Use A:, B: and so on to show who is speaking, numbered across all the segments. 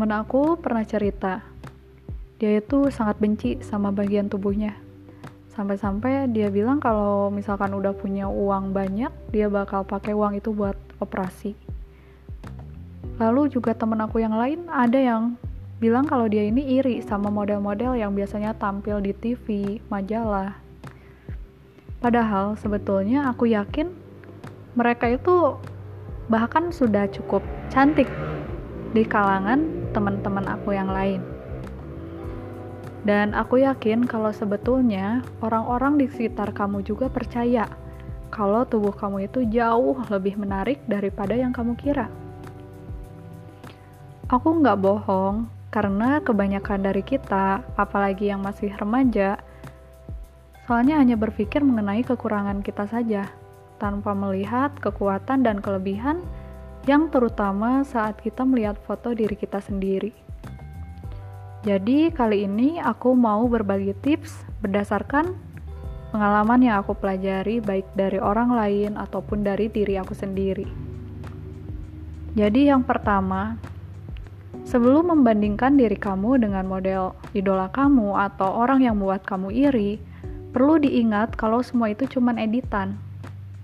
A: temen aku pernah cerita, dia itu sangat benci sama bagian tubuhnya. Sampai-sampai dia bilang kalau misalkan udah punya uang banyak, dia bakal pakai uang itu buat operasi. Lalu juga temen aku yang lain ada yang bilang kalau dia ini iri sama model-model yang biasanya tampil di TV, majalah. Padahal sebetulnya aku yakin mereka itu bahkan sudah cukup cantik di kalangan teman-teman aku yang lain. Dan aku yakin kalau sebetulnya orang-orang di sekitar kamu juga percaya kalau tubuh kamu itu jauh lebih menarik daripada yang kamu kira. Aku nggak bohong, karena kebanyakan dari kita, apalagi yang masih remaja, soalnya hanya berpikir mengenai kekurangan kita saja, tanpa melihat kekuatan dan kelebihan yang terutama saat kita melihat foto diri kita sendiri. Jadi, kali ini aku mau berbagi tips berdasarkan pengalaman yang aku pelajari, baik dari orang lain ataupun dari diri aku sendiri. Jadi, yang pertama, sebelum membandingkan diri kamu dengan model idola kamu atau orang yang membuat kamu iri, perlu diingat kalau semua itu cuma editan.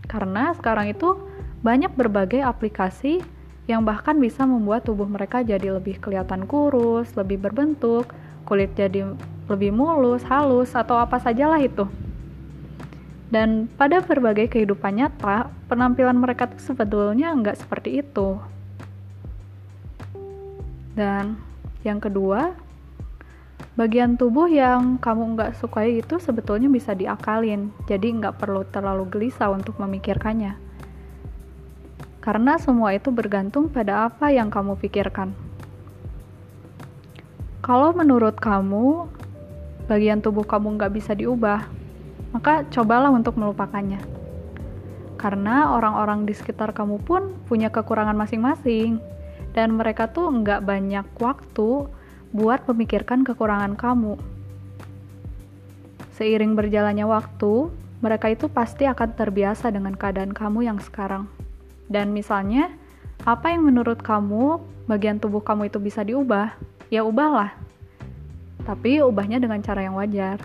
A: Karena sekarang itu banyak berbagai aplikasi yang bahkan bisa membuat tubuh mereka jadi lebih kelihatan kurus, lebih berbentuk, kulit jadi lebih mulus, halus, atau apa sajalah itu. Dan pada berbagai kehidupan nyata, penampilan mereka tuh sebetulnya nggak seperti itu. Dan yang kedua, bagian tubuh yang kamu nggak sukai itu sebetulnya bisa diakalin, jadi nggak perlu terlalu gelisah untuk memikirkannya karena semua itu bergantung pada apa yang kamu pikirkan. Kalau menurut kamu, bagian tubuh kamu nggak bisa diubah, maka cobalah untuk melupakannya. Karena orang-orang di sekitar kamu pun punya kekurangan masing-masing, dan mereka tuh nggak banyak waktu buat memikirkan kekurangan kamu. Seiring berjalannya waktu, mereka itu pasti akan terbiasa dengan keadaan kamu yang sekarang. Dan misalnya, apa yang menurut kamu bagian tubuh kamu itu bisa diubah? Ya ubahlah. Tapi ubahnya dengan cara yang wajar.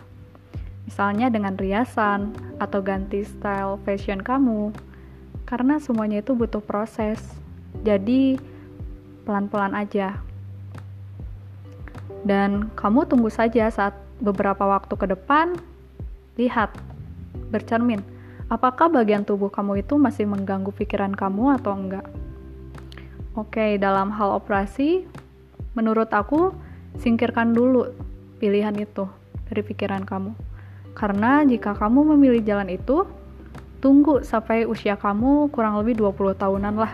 A: Misalnya dengan riasan atau ganti style fashion kamu. Karena semuanya itu butuh proses. Jadi pelan-pelan aja. Dan kamu tunggu saja saat beberapa waktu ke depan, lihat, bercermin, apakah bagian tubuh kamu itu masih mengganggu pikiran kamu atau enggak? Oke, dalam hal operasi, menurut aku, singkirkan dulu pilihan itu dari pikiran kamu. Karena jika kamu memilih jalan itu, tunggu sampai usia kamu kurang lebih 20 tahunan lah.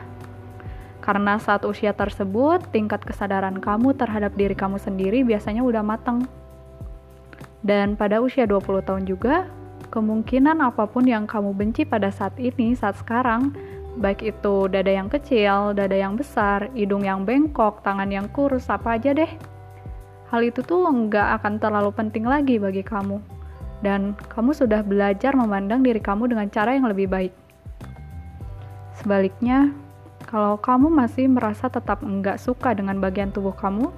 A: Karena saat usia tersebut, tingkat kesadaran kamu terhadap diri kamu sendiri biasanya udah matang. Dan pada usia 20 tahun juga, kemungkinan apa pun yang kamu benci pada saat ini, saat sekarang, baik itu dada yang kecil, dada yang besar, hidung yang bengkok, tangan yang kurus, apa aja deh. Hal itu tuh nggak akan terlalu penting lagi bagi kamu. Dan kamu sudah belajar memandang diri kamu dengan cara yang lebih baik. Sebaliknya, kalau kamu masih merasa tetap enggak suka dengan bagian tubuh kamu,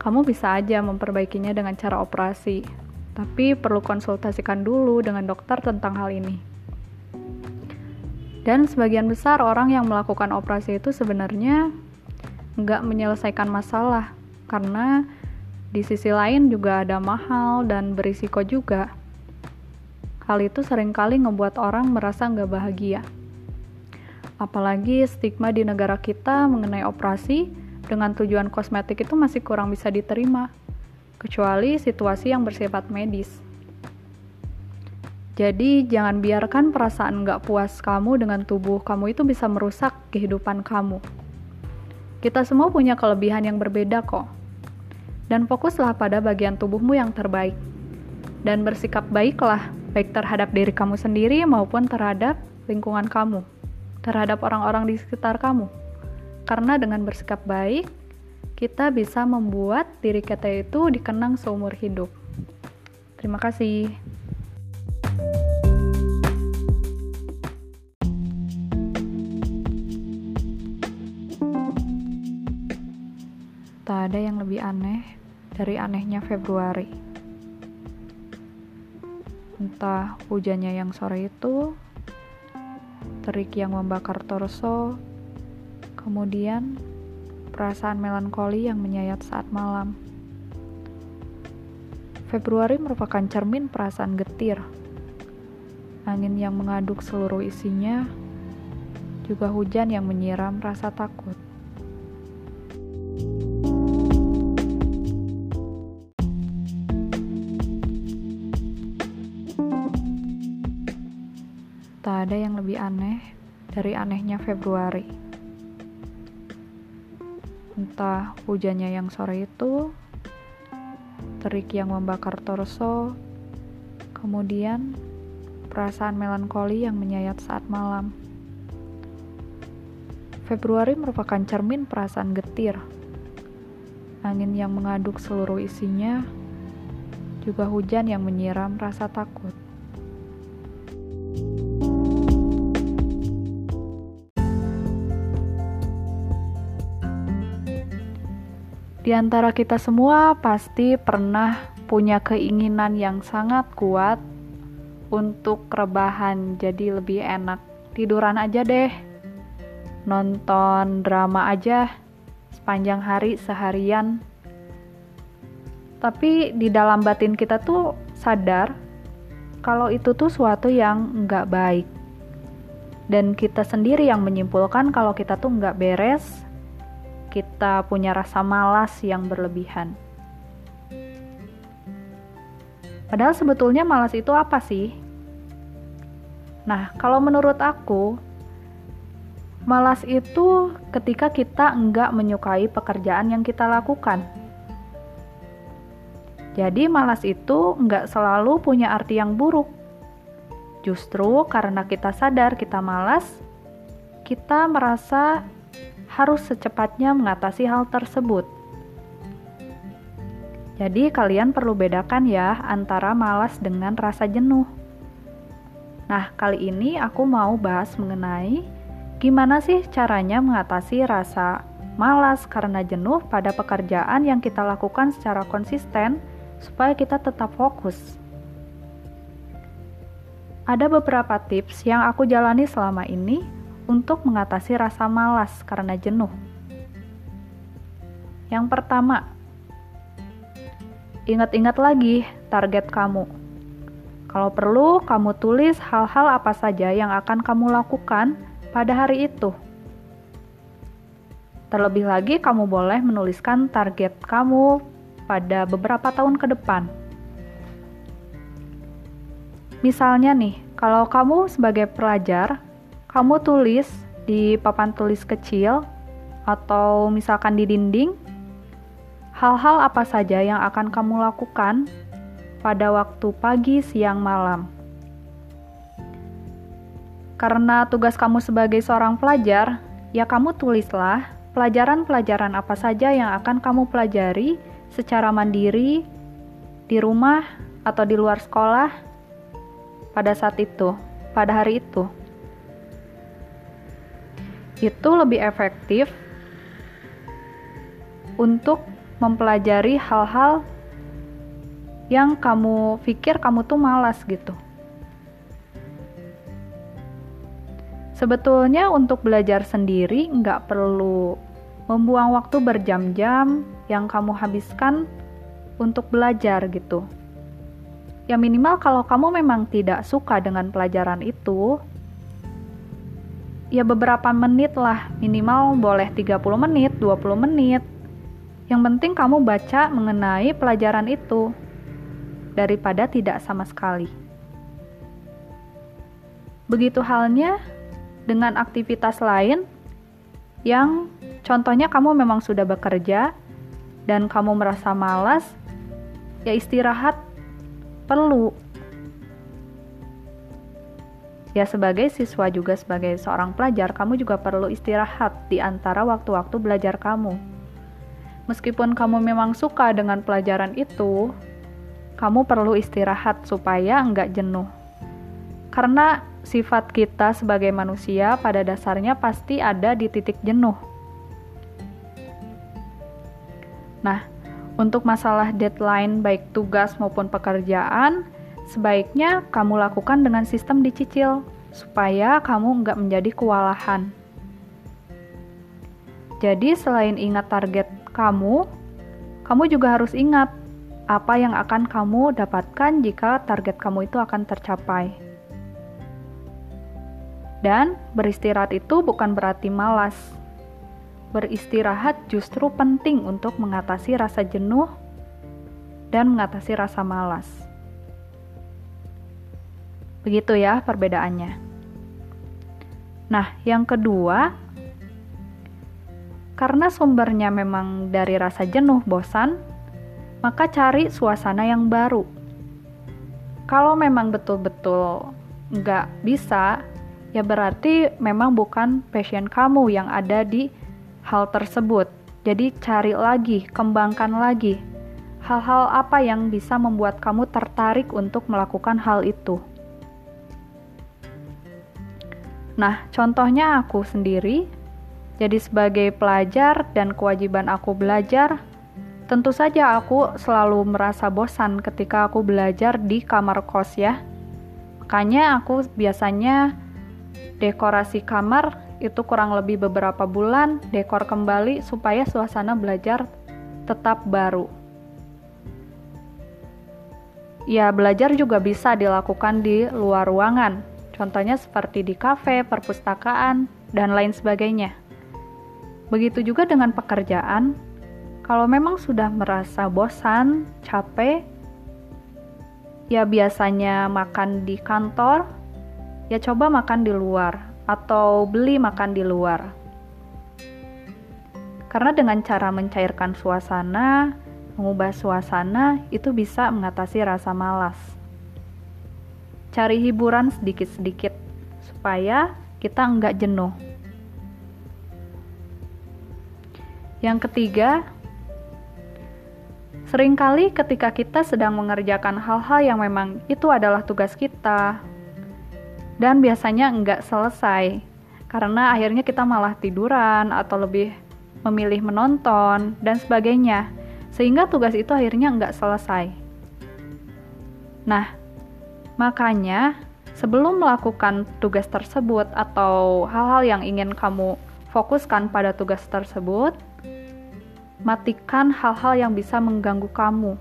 A: kamu bisa aja memperbaikinya dengan cara operasi tapi perlu konsultasikan dulu dengan dokter tentang hal ini. Dan sebagian besar orang yang melakukan operasi itu sebenarnya nggak menyelesaikan masalah, karena di sisi lain juga ada mahal dan berisiko juga. Hal itu sering kali ngebuat orang merasa nggak bahagia. Apalagi stigma di negara kita mengenai operasi dengan tujuan kosmetik itu masih kurang bisa diterima kecuali situasi yang bersifat medis. Jadi, jangan biarkan perasaan nggak puas kamu dengan tubuh kamu itu bisa merusak kehidupan kamu. Kita semua punya kelebihan yang berbeda kok. Dan fokuslah pada bagian tubuhmu yang terbaik. Dan bersikap baiklah, baik terhadap diri kamu sendiri maupun terhadap lingkungan kamu, terhadap orang-orang di sekitar kamu. Karena dengan bersikap baik, kita bisa membuat diri kita itu dikenang seumur hidup. Terima kasih. Tak ada yang lebih aneh dari anehnya Februari. Entah hujannya yang sore itu, terik yang membakar torso, kemudian perasaan melankoli yang menyayat saat malam. Februari merupakan cermin perasaan getir. Angin yang mengaduk seluruh isinya, juga hujan yang menyiram rasa takut. Tak ada yang lebih aneh dari anehnya Februari. Entah hujannya yang sore itu, terik yang membakar torso, kemudian perasaan melankoli yang menyayat saat malam. Februari merupakan cermin perasaan getir. Angin yang mengaduk seluruh isinya, juga hujan yang menyiram rasa takut. Di antara kita semua pasti pernah punya keinginan yang sangat kuat untuk rebahan jadi lebih enak. Tiduran aja deh. Nonton drama aja sepanjang hari seharian. Tapi di dalam batin kita tuh sadar kalau itu tuh suatu yang nggak baik. Dan kita sendiri yang menyimpulkan kalau kita tuh nggak beres kita punya rasa malas yang berlebihan. Padahal sebetulnya malas itu apa sih? Nah, kalau menurut aku, malas itu ketika kita enggak menyukai pekerjaan yang kita lakukan. Jadi malas itu enggak selalu punya arti yang buruk. Justru karena kita sadar kita malas, kita merasa harus secepatnya mengatasi hal tersebut. Jadi, kalian perlu bedakan ya antara malas dengan rasa jenuh. Nah, kali ini aku mau bahas mengenai gimana sih caranya mengatasi rasa malas karena jenuh pada pekerjaan yang kita lakukan secara konsisten supaya kita tetap fokus. Ada beberapa tips yang aku jalani selama ini untuk mengatasi rasa malas karena jenuh. Yang pertama, ingat-ingat lagi target kamu. Kalau perlu, kamu tulis hal-hal apa saja yang akan kamu lakukan pada hari itu. Terlebih lagi, kamu boleh menuliskan target kamu pada beberapa tahun ke depan. Misalnya nih, kalau kamu sebagai pelajar kamu tulis di papan tulis kecil atau misalkan di dinding hal-hal apa saja yang akan kamu lakukan pada waktu pagi, siang, malam. Karena tugas kamu sebagai seorang pelajar, ya kamu tulislah pelajaran-pelajaran apa saja yang akan kamu pelajari secara mandiri di rumah atau di luar sekolah pada saat itu, pada hari itu itu lebih efektif untuk mempelajari hal-hal yang kamu pikir kamu tuh malas gitu. Sebetulnya untuk belajar sendiri nggak perlu membuang waktu berjam-jam yang kamu habiskan untuk belajar gitu. Ya minimal kalau kamu memang tidak suka dengan pelajaran itu, ya beberapa menit lah, minimal boleh 30 menit, 20 menit. Yang penting kamu baca mengenai pelajaran itu daripada tidak sama sekali. Begitu halnya dengan aktivitas lain yang contohnya kamu memang sudah bekerja dan kamu merasa malas, ya istirahat perlu Ya sebagai siswa juga sebagai seorang pelajar, kamu juga perlu istirahat di antara waktu-waktu belajar kamu. Meskipun kamu memang suka dengan pelajaran itu, kamu perlu istirahat supaya enggak jenuh. Karena sifat kita sebagai manusia pada dasarnya pasti ada di titik jenuh. Nah, untuk masalah deadline baik tugas maupun pekerjaan, sebaiknya kamu lakukan dengan sistem dicicil supaya kamu nggak menjadi kewalahan. Jadi selain ingat target kamu, kamu juga harus ingat apa yang akan kamu dapatkan jika target kamu itu akan tercapai. Dan beristirahat itu bukan berarti malas. Beristirahat justru penting untuk mengatasi rasa jenuh dan mengatasi rasa malas. Begitu ya perbedaannya. Nah, yang kedua, karena sumbernya memang dari rasa jenuh, bosan, maka cari suasana yang baru. Kalau memang betul-betul nggak bisa, ya berarti memang bukan passion kamu yang ada di hal tersebut. Jadi cari lagi, kembangkan lagi. Hal-hal apa yang bisa membuat kamu tertarik untuk melakukan hal itu. Nah, contohnya aku sendiri jadi sebagai pelajar dan kewajiban aku belajar, tentu saja aku selalu merasa bosan ketika aku belajar di kamar kos ya. Makanya aku biasanya dekorasi kamar itu kurang lebih beberapa bulan dekor kembali supaya suasana belajar tetap baru. Ya, belajar juga bisa dilakukan di luar ruangan. Contohnya seperti di kafe, perpustakaan, dan lain sebagainya. Begitu juga dengan pekerjaan, kalau memang sudah merasa bosan, capek, ya biasanya makan di kantor, ya coba makan di luar atau beli makan di luar. Karena dengan cara mencairkan suasana, mengubah suasana, itu bisa mengatasi rasa malas. Cari hiburan sedikit-sedikit supaya kita enggak jenuh. Yang ketiga, sering kali ketika kita sedang mengerjakan hal-hal yang memang itu adalah tugas kita, dan biasanya enggak selesai, karena akhirnya kita malah tiduran atau lebih memilih menonton dan sebagainya, sehingga tugas itu akhirnya enggak selesai. Nah, makanya sebelum melakukan tugas tersebut atau hal-hal yang ingin kamu fokuskan pada tugas tersebut, matikan hal-hal yang bisa mengganggu kamu.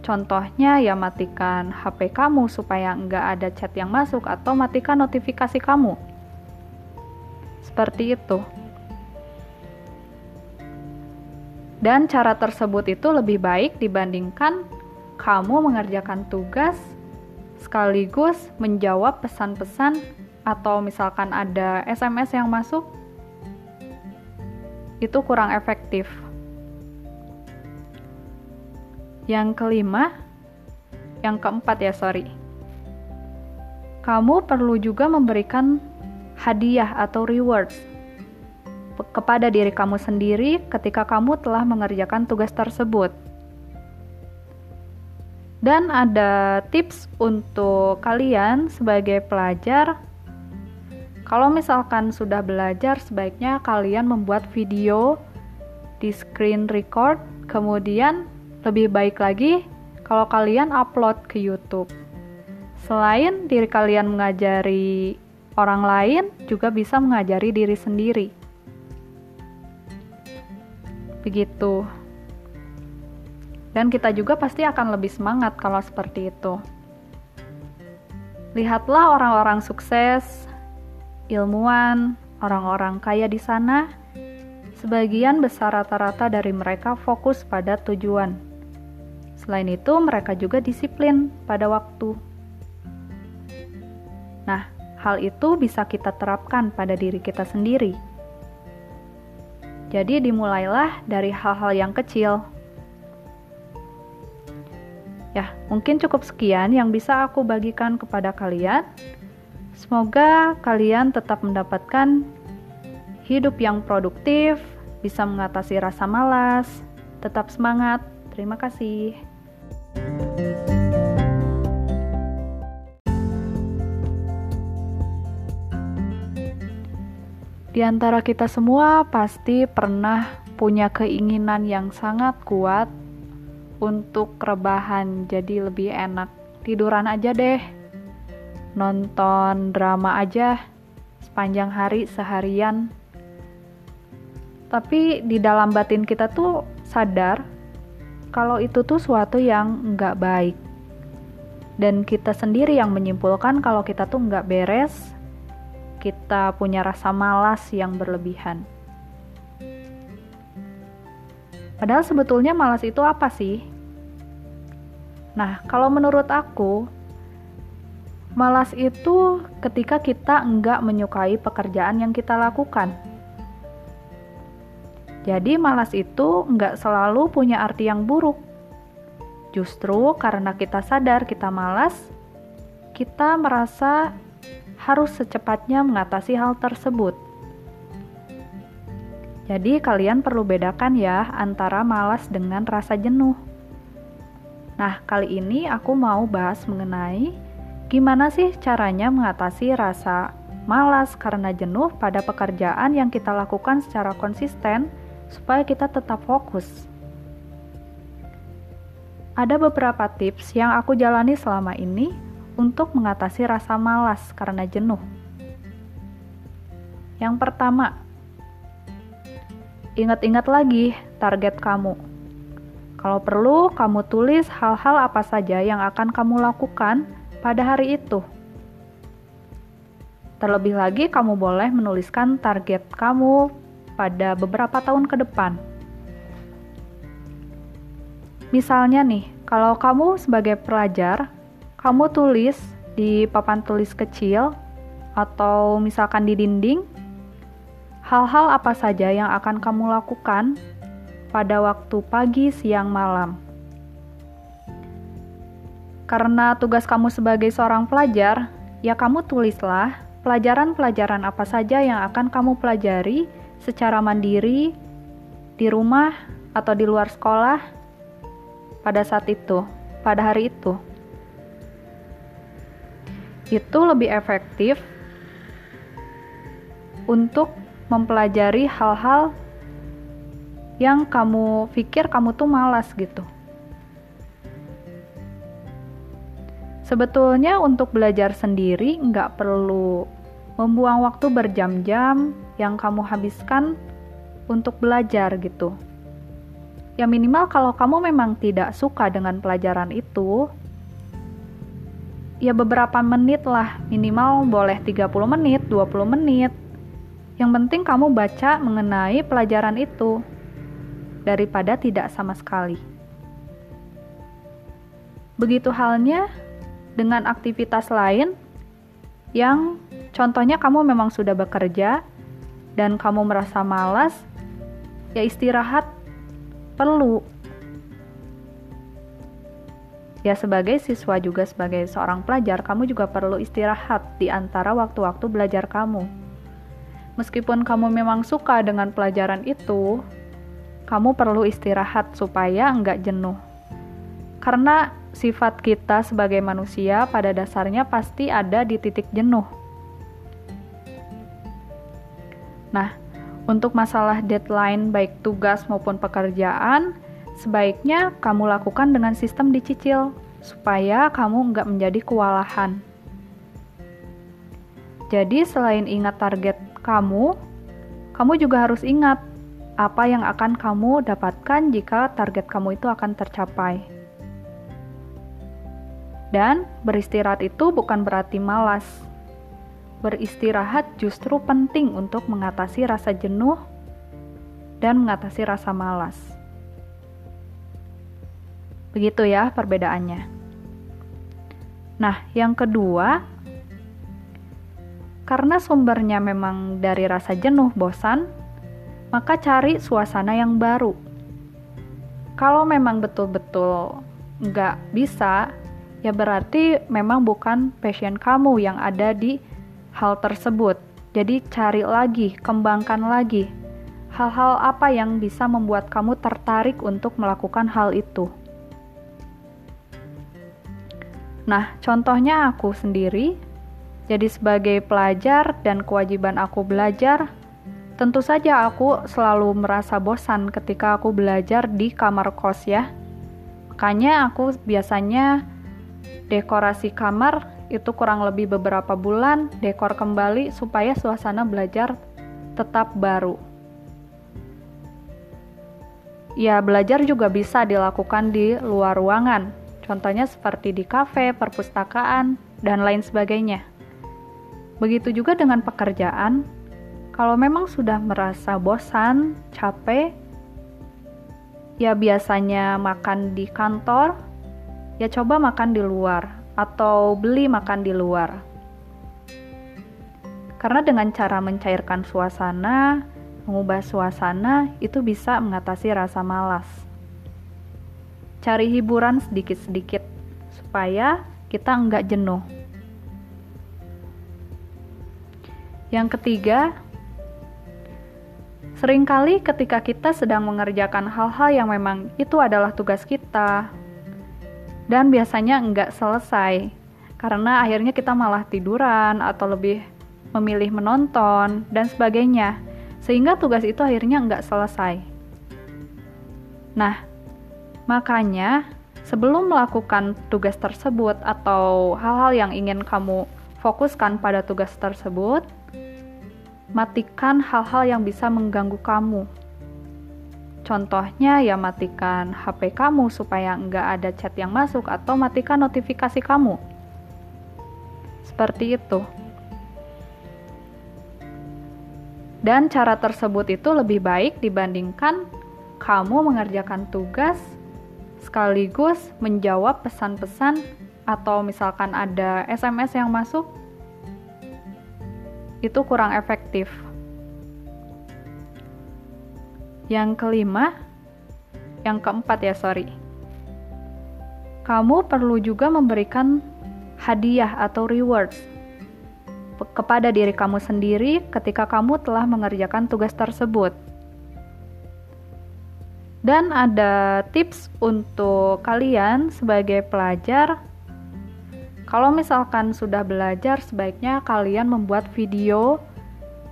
A: Contohnya ya matikan HP kamu supaya nggak ada chat yang masuk atau matikan notifikasi kamu. Seperti itu. Dan cara tersebut itu lebih baik dibandingkan kamu mengerjakan tugas sekaligus menjawab pesan-pesan atau misalkan ada SMS yang masuk itu kurang efektif. Yang kelima, yang keempat ya, sorry. Kamu perlu juga memberikan hadiah atau rewards kepada diri kamu sendiri ketika kamu telah mengerjakan tugas tersebut. Dan ada tips untuk kalian sebagai pelajar kalau misalkan sudah belajar, sebaiknya kalian membuat video di screen record, kemudian lebih baik lagi kalau kalian upload ke YouTube. Selain diri kalian mengajari orang lain, juga bisa mengajari diri sendiri. Begitu. Dan kita juga pasti akan lebih semangat kalau seperti itu. Lihatlah orang-orang sukses ilmuwan, orang-orang kaya di sana, sebagian besar rata-rata dari mereka fokus pada tujuan. Selain itu, mereka juga disiplin pada waktu. Nah, hal itu bisa kita terapkan pada diri kita sendiri. Jadi, dimulailah dari hal-hal yang kecil. Ya, mungkin cukup sekian yang bisa aku bagikan kepada kalian. Semoga kalian tetap mendapatkan hidup yang produktif, bisa mengatasi rasa malas, tetap semangat. Terima kasih. Di antara kita semua pasti pernah punya keinginan yang sangat kuat untuk rebahan jadi lebih enak. Tiduran aja deh. Nonton drama aja sepanjang hari seharian. Tapi di dalam batin kita tuh sadar kalau itu tuh suatu yang nggak baik. Dan kita sendiri yang menyimpulkan kalau kita tuh nggak beres. Kita punya rasa malas yang berlebihan Padahal sebetulnya malas itu apa sih? Nah, kalau menurut aku, malas itu ketika kita enggak menyukai pekerjaan yang kita lakukan. Jadi malas itu enggak selalu punya arti yang buruk. Justru karena kita sadar kita malas, kita merasa harus secepatnya mengatasi hal tersebut. Jadi kalian perlu bedakan ya antara malas dengan rasa jenuh. Nah, kali ini aku mau bahas mengenai gimana sih caranya mengatasi rasa malas karena jenuh pada pekerjaan yang kita lakukan secara konsisten supaya kita tetap fokus. Ada beberapa tips yang aku jalani selama ini untuk mengatasi rasa malas karena jenuh. Yang pertama, Ingat-ingat lagi target kamu. Kalau perlu, kamu tulis hal-hal apa saja yang akan kamu lakukan pada hari itu. Terlebih lagi, kamu boleh menuliskan target kamu pada beberapa tahun ke depan. Misalnya nih, kalau kamu sebagai pelajar, kamu tulis di papan tulis kecil atau misalkan di dinding hal-hal apa saja yang akan kamu lakukan pada waktu pagi, siang, malam. Karena tugas kamu sebagai seorang pelajar, ya kamu tulislah pelajaran-pelajaran apa saja yang akan kamu pelajari secara mandiri di rumah atau di luar sekolah pada saat itu, pada hari itu. Itu lebih efektif untuk mempelajari hal-hal yang kamu pikir kamu tuh malas gitu. Sebetulnya untuk belajar sendiri nggak perlu membuang waktu berjam-jam yang kamu habiskan untuk belajar gitu. Ya minimal kalau kamu memang tidak suka dengan pelajaran itu, ya beberapa menit lah, minimal boleh 30 menit, 20 menit, yang penting kamu baca mengenai pelajaran itu daripada tidak sama sekali. Begitu halnya dengan aktivitas lain yang contohnya kamu memang sudah bekerja dan kamu merasa malas, ya istirahat perlu. Ya sebagai siswa juga sebagai seorang pelajar, kamu juga perlu istirahat di antara waktu-waktu belajar kamu meskipun kamu memang suka dengan pelajaran itu, kamu perlu istirahat supaya enggak jenuh. Karena sifat kita sebagai manusia pada dasarnya pasti ada di titik jenuh. Nah, untuk masalah deadline baik tugas maupun pekerjaan, sebaiknya kamu lakukan dengan sistem dicicil supaya kamu enggak menjadi kewalahan. Jadi selain ingat target kamu, kamu juga harus ingat apa yang akan kamu dapatkan jika target kamu itu akan tercapai. Dan beristirahat itu bukan berarti malas. Beristirahat justru penting untuk mengatasi rasa jenuh dan mengatasi rasa malas. Begitu ya perbedaannya. Nah, yang kedua, karena sumbernya memang dari rasa jenuh, bosan, maka cari suasana yang baru. Kalau memang betul-betul nggak bisa, ya berarti memang bukan passion kamu yang ada di hal tersebut. Jadi cari lagi, kembangkan lagi hal-hal apa yang bisa membuat kamu tertarik untuk melakukan hal itu. Nah, contohnya aku sendiri jadi sebagai pelajar dan kewajiban aku belajar, Tentu saja aku selalu merasa bosan ketika aku belajar di kamar kos ya. Makanya aku biasanya dekorasi kamar itu kurang lebih beberapa bulan dekor kembali supaya suasana belajar tetap baru. Ya, belajar juga bisa dilakukan di luar ruangan, contohnya seperti di kafe, perpustakaan, dan lain sebagainya. Begitu juga dengan pekerjaan, kalau memang sudah merasa bosan, capek, ya biasanya makan di kantor, ya coba makan di luar atau beli makan di luar. Karena dengan cara mencairkan suasana, mengubah suasana, itu bisa mengatasi rasa malas. Cari hiburan sedikit-sedikit supaya kita enggak jenuh. Yang ketiga, sering kali ketika kita sedang mengerjakan hal-hal yang memang itu adalah tugas kita, dan biasanya enggak selesai, karena akhirnya kita malah tiduran atau lebih memilih menonton dan sebagainya, sehingga tugas itu akhirnya enggak selesai. Nah, makanya sebelum melakukan tugas tersebut atau hal-hal yang ingin kamu fokuskan pada tugas tersebut, matikan hal-hal yang bisa mengganggu kamu. Contohnya ya matikan HP kamu supaya nggak ada chat yang masuk atau matikan notifikasi kamu. Seperti itu. Dan cara tersebut itu lebih baik dibandingkan kamu mengerjakan tugas sekaligus menjawab pesan-pesan atau misalkan ada SMS yang masuk itu kurang efektif. Yang kelima, yang keempat ya, sorry. Kamu perlu juga memberikan hadiah atau rewards kepada diri kamu sendiri ketika kamu telah mengerjakan tugas tersebut. Dan ada tips untuk kalian sebagai pelajar kalau misalkan sudah belajar, sebaiknya kalian membuat video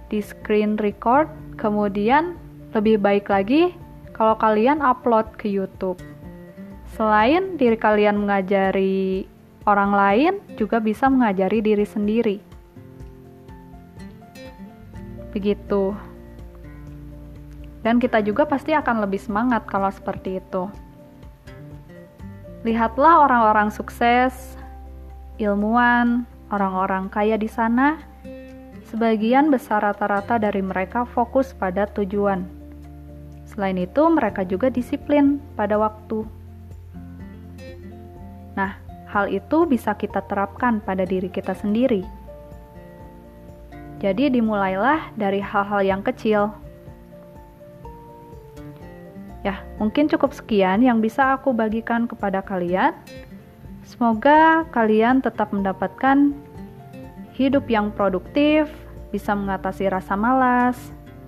A: di screen record, kemudian lebih baik lagi kalau kalian upload ke YouTube. Selain diri kalian mengajari orang lain, juga bisa mengajari diri sendiri. Begitu. Dan kita juga pasti akan lebih semangat kalau seperti itu. Lihatlah orang-orang sukses ilmuwan, orang-orang kaya di sana, sebagian besar rata-rata dari mereka fokus pada tujuan. Selain itu, mereka juga disiplin pada waktu. Nah, hal itu bisa kita terapkan pada diri kita sendiri. Jadi, dimulailah dari hal-hal yang kecil. Ya, mungkin cukup sekian yang bisa aku bagikan kepada kalian. Semoga kalian tetap mendapatkan hidup yang produktif, bisa mengatasi rasa malas,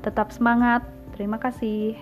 A: tetap semangat. Terima kasih.